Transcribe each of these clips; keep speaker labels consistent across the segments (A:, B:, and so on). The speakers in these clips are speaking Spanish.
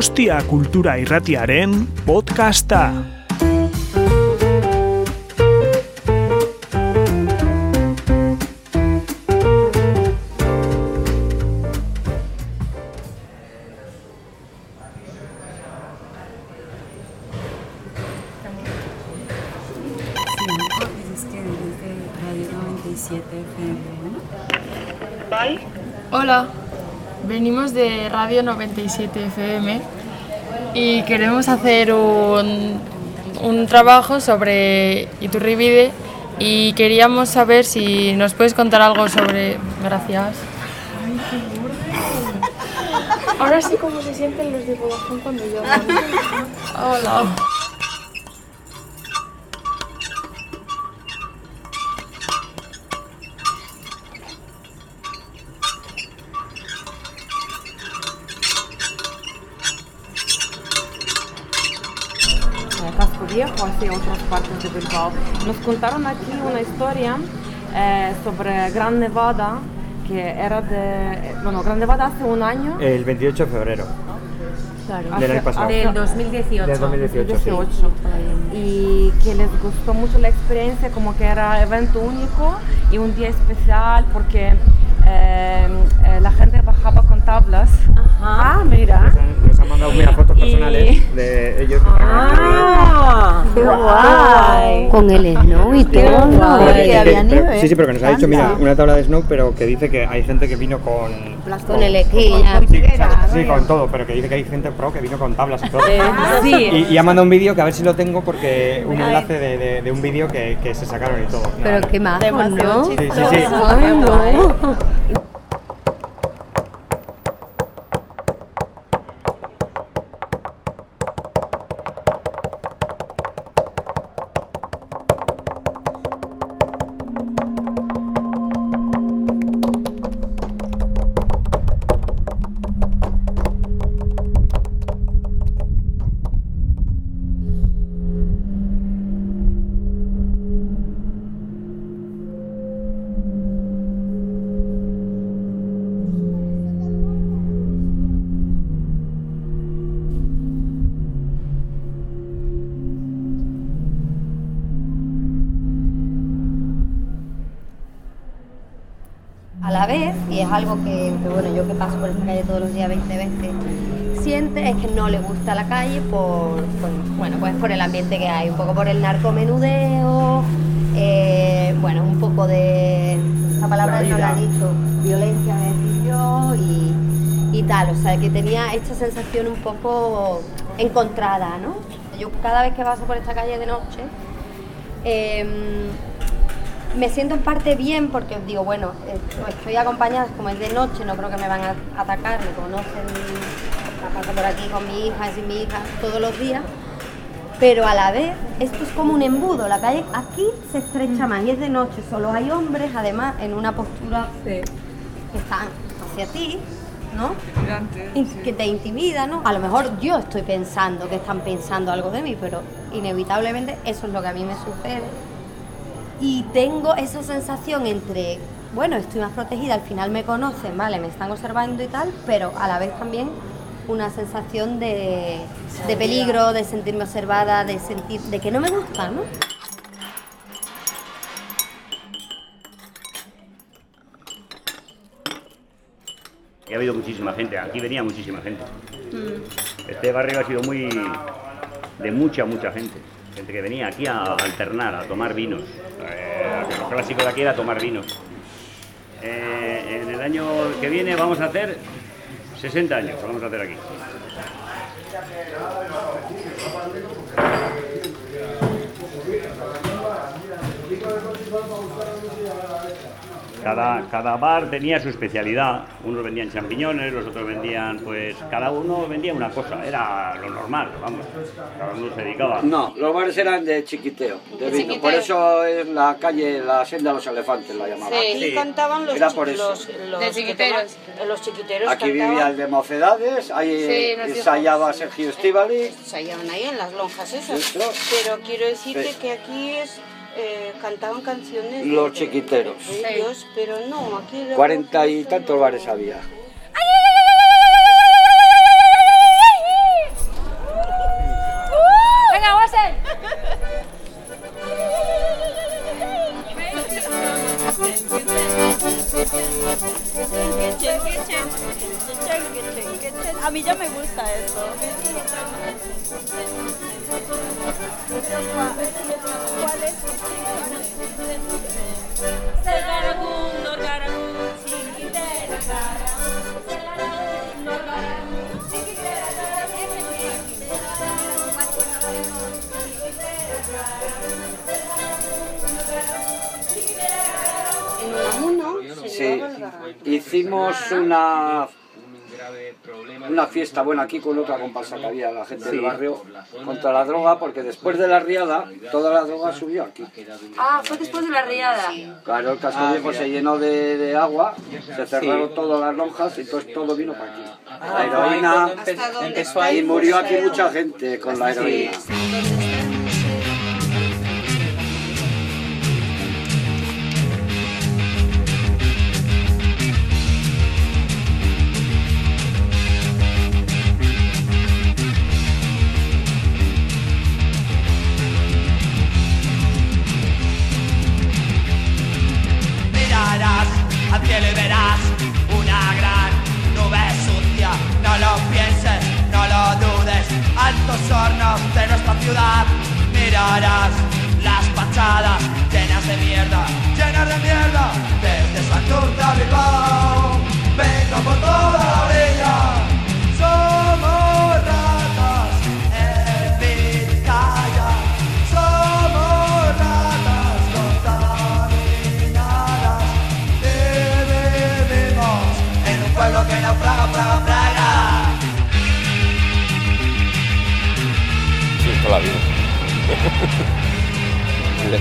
A: Donostia Kultura Irratiaren podcasta.
B: Venimos de Radio 97 FM y queremos hacer un, un trabajo sobre Iturribide y queríamos saber si nos puedes contar algo sobre... Gracias. Ahora sí, ¿cómo se sienten los de Vodafone cuando llaman? Hola.
C: Otras partes de Bilbao. Nos contaron aquí una historia eh, sobre Gran Nevada, que era de... Bueno, Gran Nevada hace un año.
D: El 28 de febrero.
C: hace-
D: del año pasado.
E: Del 2018.
D: Del 2018, sí.
C: 18, y que les gustó mucho la experiencia, como que era evento único y un día especial porque eh, eh, la gente bajaba con tablas.
E: Ah, mira.
D: Nos han, han mandado unas fotos
C: Y-
D: personales de ellos.
E: Ah, qué guay.
F: Con el snow y todo.
D: Sí, sí, pero que nos ha dicho, mira, una tabla de snow, pero que dice que hay gente que vino con...
F: Con el esquí.
D: Sí, o sea, sí, con todo, pero que dice que hay gente pro que vino con tablas y todo.
C: Sí.
D: Y, y ha mandado un vídeo que a ver si lo tengo porque un enlace de, de- de un vídeo que, que se sacaron y todo.
F: Pero
D: Nada,
F: qué más, ¿no?
D: Sí, sí, sí.
F: Ay, no. Y es algo que, que, bueno, yo que paso por esta calle todos los días 20 veces, siente es que no le gusta la calle por, por, bueno, pues por el ambiente que hay, un poco por el narcomenudeo, eh, bueno, un poco de, esa palabra no la he dicho, violencia, decir yo, y, y tal, o sea, que tenía esta sensación un poco encontrada, ¿no? Yo cada vez que paso por esta calle de noche, em, me siento en parte bien porque digo, bueno, eh, estoy acompañada, como es de noche, no creo que me van a atacar, me conocen, la paso por aquí con mi hija, es mi hija, todos los días, pero a la vez esto es como un embudo, la calle aquí se estrecha más y es de noche, solo hay hombres, además en una postura que están hacia ti, ¿no? Que te intimida, ¿no? A lo mejor yo estoy pensando que están pensando algo de mí, pero inevitablemente eso es lo que a mí me sucede y tengo esa sensación entre, bueno, estoy más protegida, al final me conocen, vale, me están observando y tal, pero a la vez también una sensación de, de peligro, de sentirme observada, de sentir, de que no me gusta, ¿no?
G: Y ha habido muchísima gente, aquí venía muchísima gente. Este barrio ha sido muy de mucha, mucha gente. Que venía aquí a alternar, a tomar vinos. Eh, lo clásico de aquí era tomar vinos. Eh, en el año que viene vamos a hacer 60 años, vamos a hacer aquí. Cada, cada bar tenía su especialidad. Unos vendían champiñones, los otros vendían, pues, cada uno vendía una cosa. Era lo normal, vamos. Cada uno se dedicaba.
H: No, los bares eran de chiquiteo, de vino. Por eso es la calle, la senda de los elefantes la llamaban.
G: Sí.
E: cantaban los,
H: Era
E: chi-
H: por eso.
E: los, los
B: De
E: que
B: chiquiteros.
E: toman- los chiquiteros
H: Aquí
E: cantaban.
H: vivía el de Mocedades, ahí
B: Sí, dijo.
H: ensayaba Sergio Estivali.
E: Se hallaban ahí en las lonjas esas. Pero quiero decirte
H: Sí.
E: que aquí es eh, cantaban canciones.
H: Los chiquiteros.
E: Pero no, aquí.
H: Cuarenta y tantos no... bares había.
I: A mí ya me gusta esto.
H: Hicimos una una fiesta buena aquí con otra comparsa que había la gente del barrio contra la droga porque después de la riada toda la droga subió aquí.
F: Ah, fue después de la riada.
H: Claro, el casco
D: Ah,
H: viejo se llenó de, de agua, se cerraron todas las lonjas y entonces todo vino para aquí. La heroína
E: ¿Hasta dónde?
D: empezó
H: y murió aquí mucha gente con la heroína.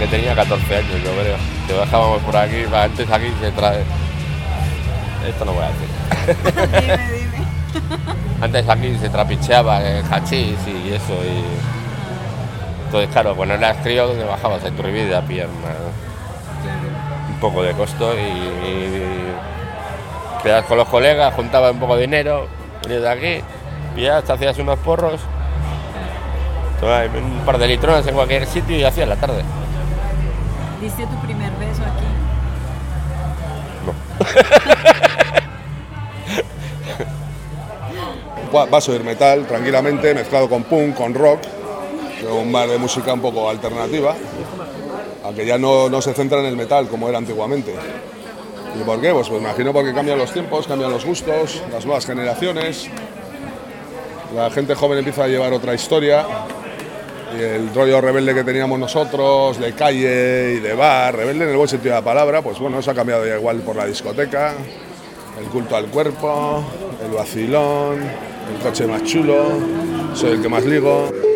J: Tenía 14 años, yo creo. Que bajábamos por aquí, antes aquí se trae. Esto no voy a decir.
I: Dime, dime.
J: Antes aquí se trapicheaba el hachís y eso. Y... Entonces, claro, cuando eras crío, te bajabas a Turribide a pillar una- un poco de costo y, y quedabas con los colegas, juntabas un poco de dinero, venías de aquí, pillabas, te hacías unos porros, un par de litrones en cualquier sitio y hacías la tarde.
I: ¿Diste tu primer beso aquí?
K: Va- Vas a oír metal tranquilamente, mezclado con punk, con rock, un bar de música un poco alternativa, aunque ya no, no se centra en el metal como era antiguamente. ¿Y por qué? Pues, pues me imagino porque cambian los tiempos, cambian los gustos, las nuevas generaciones, la gente joven empieza a llevar otra historia el rollo rebelde que teníamos nosotros, de calle y de bar, rebelde en el buen sentido de la palabra, pues bueno, eso ha cambiado ya igual por la discoteca, el culto al cuerpo, el vacilón, el coche más chulo, soy el que más ligo.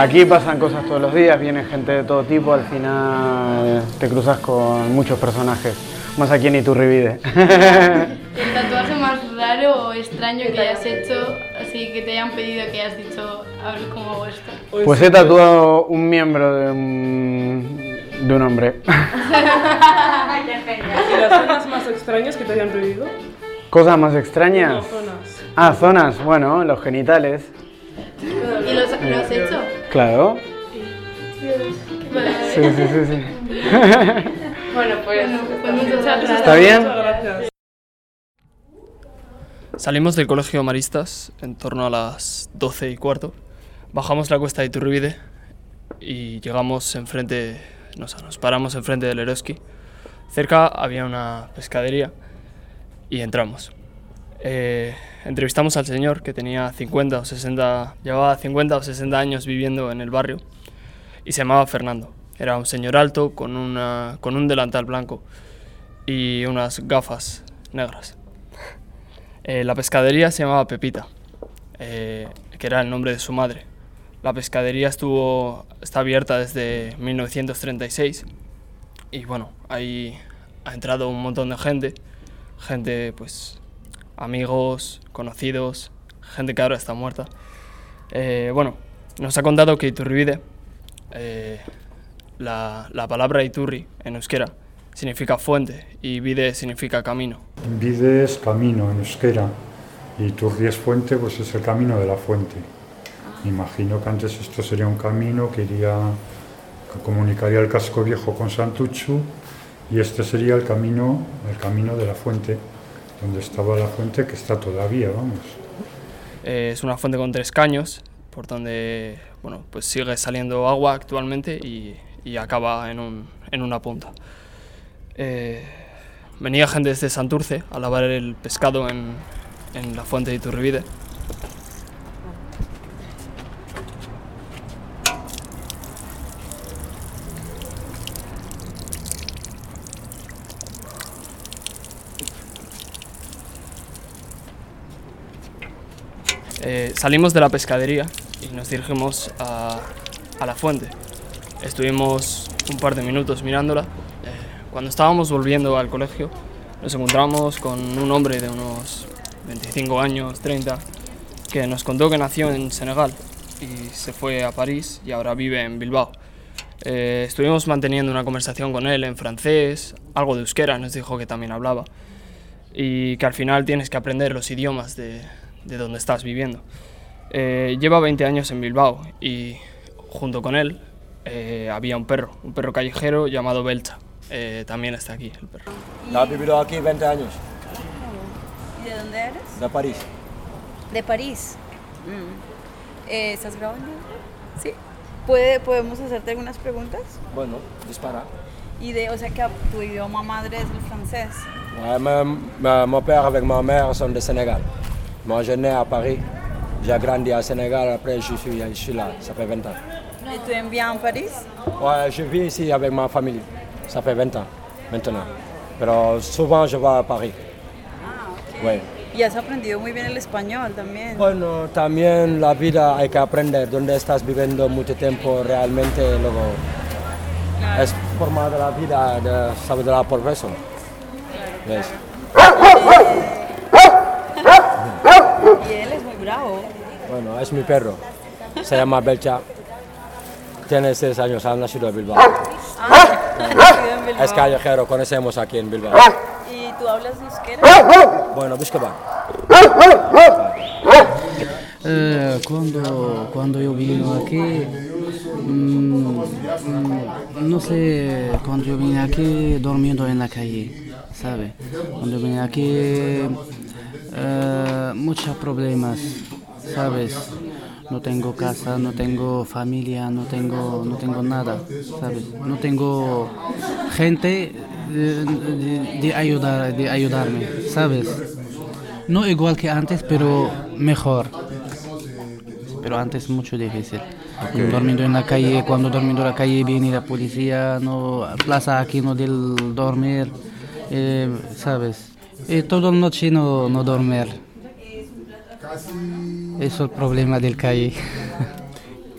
L: Aquí pasan cosas todos los días, viene gente de todo tipo, al final te cruzas con muchos personajes, más aquí en Iturribide.
B: ¿El tatuaje más raro o extraño que hayas hecho, así que te hayan pedido que hayas dicho, a ver cómo hago esto?
L: Pues he tatuado un miembro de un, de un hombre.
M: ¿Y las zonas más extrañas que te hayan pedido?
L: ¿Cosas más extrañas?
M: No, zonas.
L: Ah, zonas, bueno, los genitales.
B: ¿Y los, lo has hecho?
L: Claro. Sí, sí, sí, sí.
B: Bueno, pues,
L: ¿Está bien?
N: Salimos del colegio Maristas en torno a las 12 y cuarto. Bajamos la cuesta de Iturbide y llegamos enfrente, nos, nos paramos enfrente del Eroski. Cerca había una pescadería y entramos. Eh, entrevistamos al señor que tenía 50 o 60, llevaba 50 o 60 años viviendo en el barrio y se llamaba Fernando. Era un señor alto con, una, con un delantal blanco y unas gafas negras. Eh, la pescadería se llamaba Pepita, eh, que era el nombre de su madre. La pescadería estuvo, está abierta desde 1936 y bueno, ahí ha entrado un montón de gente, gente pues amigos, conocidos, gente que ahora está muerta. Eh, bueno, nos ha contado que Iturribide, eh, la, la palabra Iturri en euskera, significa fuente y vide significa camino.
O: Vide es camino en euskera y Turri es fuente, pues es el camino de la fuente. Me imagino que antes esto sería un camino que iría, que comunicaría el casco viejo con Santuchu y este sería el camino, el camino de la fuente, donde estaba la fuente que está todavía, vamos.
N: Eh, es una fuente con tres caños, por donde bueno, pues sigue saliendo agua actualmente y, y acaba en, un, en una punta. Eh, venía gente desde Santurce a lavar el pescado en, en la fuente de Iturribide. Eh, salimos de la pescadería y nos dirigimos a, la fuente. Estuvimos un par de minutos mirándola. Eh, cuando estábamos volviendo al colegio, nos encontramos con un hombre de unos 25 años, 30, que nos contó que nació en Senegal y se fue a París y ahora vive en Bilbao. Eh, estuvimos manteniendo una conversación con él en francés, algo de euskera, nos dijo que también hablaba, y que al final tienes que aprender los idiomas de, de donde estás viviendo. Eh, lleva 20 años en Bilbao y junto con él eh, había un perro, un perro callejero llamado Belcha. Eh, también está aquí el perro.
P: Ha vivido aquí 20 años,
I: ¿Y de dónde eres?
P: de París.
I: De París. Mm. Eh, ¿Estás grabando? Sí. ¿Puede, ¿Podemos hacerte algunas preguntas?
P: Bueno, dispara.
I: Y de, o sea que tu idioma madre es el francés.
P: Ouais, mon père avec ma mère sont de Sénégal. Moi, je né à Paris. J'ai grandi à Sénégal, après je suis, je suis là, ça fait 20 ans.
I: ¿Y tú en bien en París?
P: Ouais, je vis ici avec ma famille, ça fait 20 ans maintenant. Pero souvent je vais à Paris. Ouais.
I: Y has aprendido muy bien el español también.
P: Bueno, también la vida hay que aprender, donde estás viviendo mucho tiempo realmente, luego es forma de la vida, de, ¿sabes? de la profesión. ¿Ves?
I: Y
P: Bueno, es mi perro, se llama Belcha, tiene 6 años, ha nacido en Bilbao.
I: Ah, nacido en Bilbao.
P: Es callejero, conocemos aquí en Bilbao.
I: ¿Y tú hablas euskera?
P: Bueno, busca va.
Q: Eh, cuando, cuando yo vino aquí, mm, no sé, cuando yo vine aquí durmiendo en la calle, ¿sabe? Cuando vine aquí, eh, muchos problemas, ¿sabes? No tengo casa, no tengo familia, no tengo, no tengo nada, ¿sabes? No tengo gente de, de- de ayudar, de ayudarme, ¿sabes? No igual que antes, pero mejor. Pero antes mucho difícil. Durmiendo en la calle, cuando durmiendo en la calle viene la policía, no plaza aquí no del dormir, eh, ¿sabes? Y toda la noche no, no dormir. Eso es el problema del calle.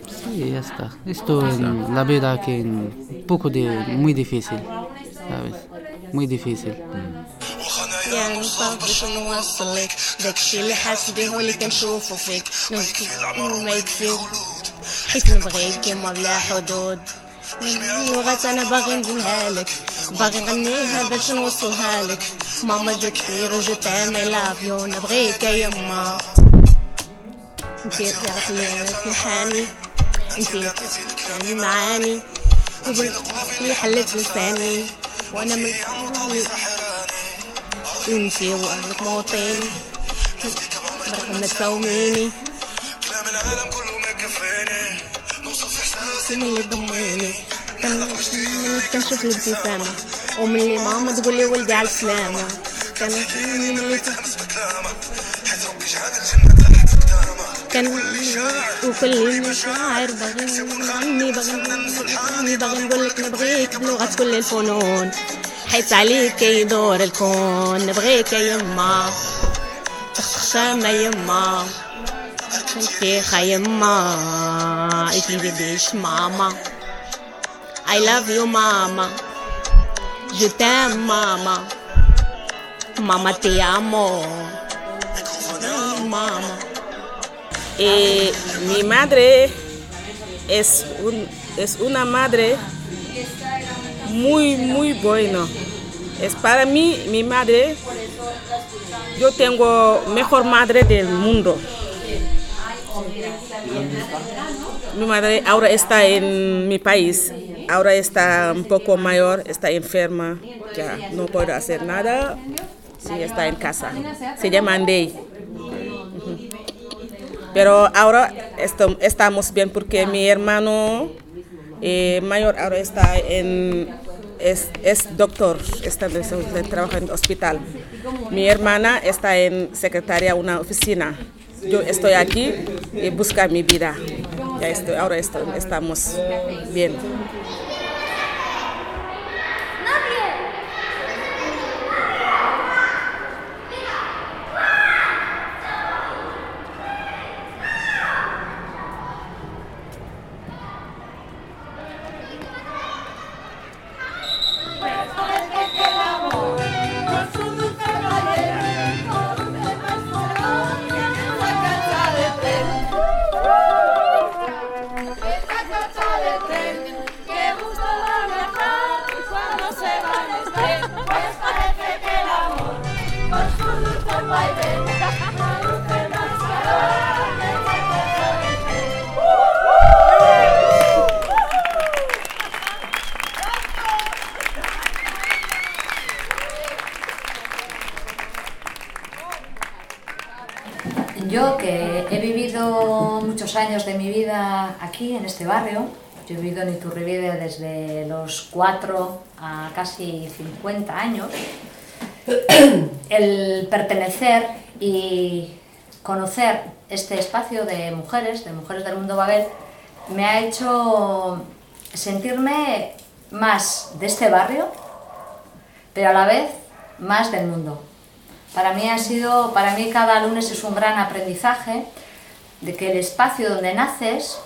Q: sí, ya está. Esto en la vida aquí un poco de, muy difícil, ¿sabes? Muy difícil.
R: يعني نصاب باش نوصلك داكشي اللي حاس بيه واللي كنشوفو فيك نبكي وما يكفيك حيت نبغيك كيما بلا حدود لغات انا باغي نديرها لك باغي نغنيها باش نوصلها لك؟ ماما جو كثير وجو تعمل لافيون نبغيك يا يما ندير عقلي نحاني انتي يعني معاني وباللي حلت لساني. وأنا من انتي وأهلك موطيني برحمة تساوميني. من اللي ضميني. كان شوف الابتسامة ومن اللي ماما تقول لي ولدي على السلامة. كان كان وكل مشاعر بغني عني بغني بغني نقول لك نبغيك بلغة كل الفنون. حيت عليك يدور الكون نبغيك يما. تخشى يما. انتي يما. you بديش ماما. I love you mama. Je t'aime mama. Mama te amo. Mama.
S: Eh, mi madre es, un, es una madre muy, muy buena. Es para mí, mi madre, yo tengo mejor madre del mundo. Mi madre ahora está en mi país, ahora está un poco mayor, está enferma, ya no puedo hacer nada, sí, está en casa. Se llama Andei. Pero ahora estamos bien porque mi hermano eh, mayor ahora está en es, es doctor, está trabaja en hospital. Mi hermana está en secretaria una oficina. Yo estoy aquí y busca mi vida. Ya estoy, ahora estamos bien.
Q: Aquí, en este barrio, yo he vivido en Iturribide desde los 4 a casi 50 años, el pertenecer y conocer este espacio de mujeres, de mujeres del mundo Babel, me ha hecho sentirme más de este barrio, pero a la vez más del mundo. Para mí ha sido, para mí cada lunes es un gran aprendizaje de que el espacio donde naces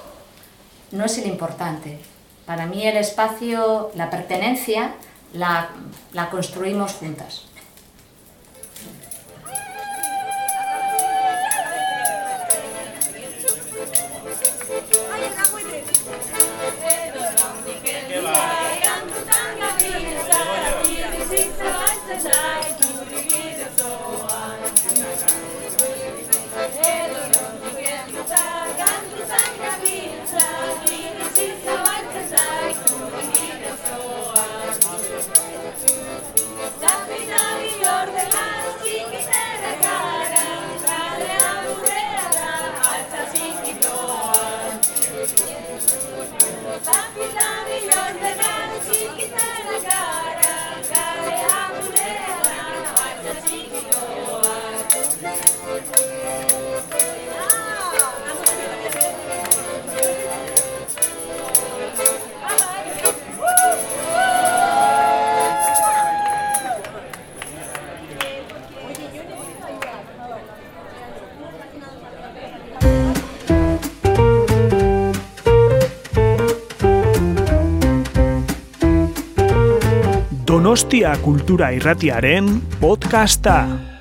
Q: no es el importante. Para mí el espacio, la pertenencia, la, la construimos juntas.
G: Kultura Irratiaren podcasta.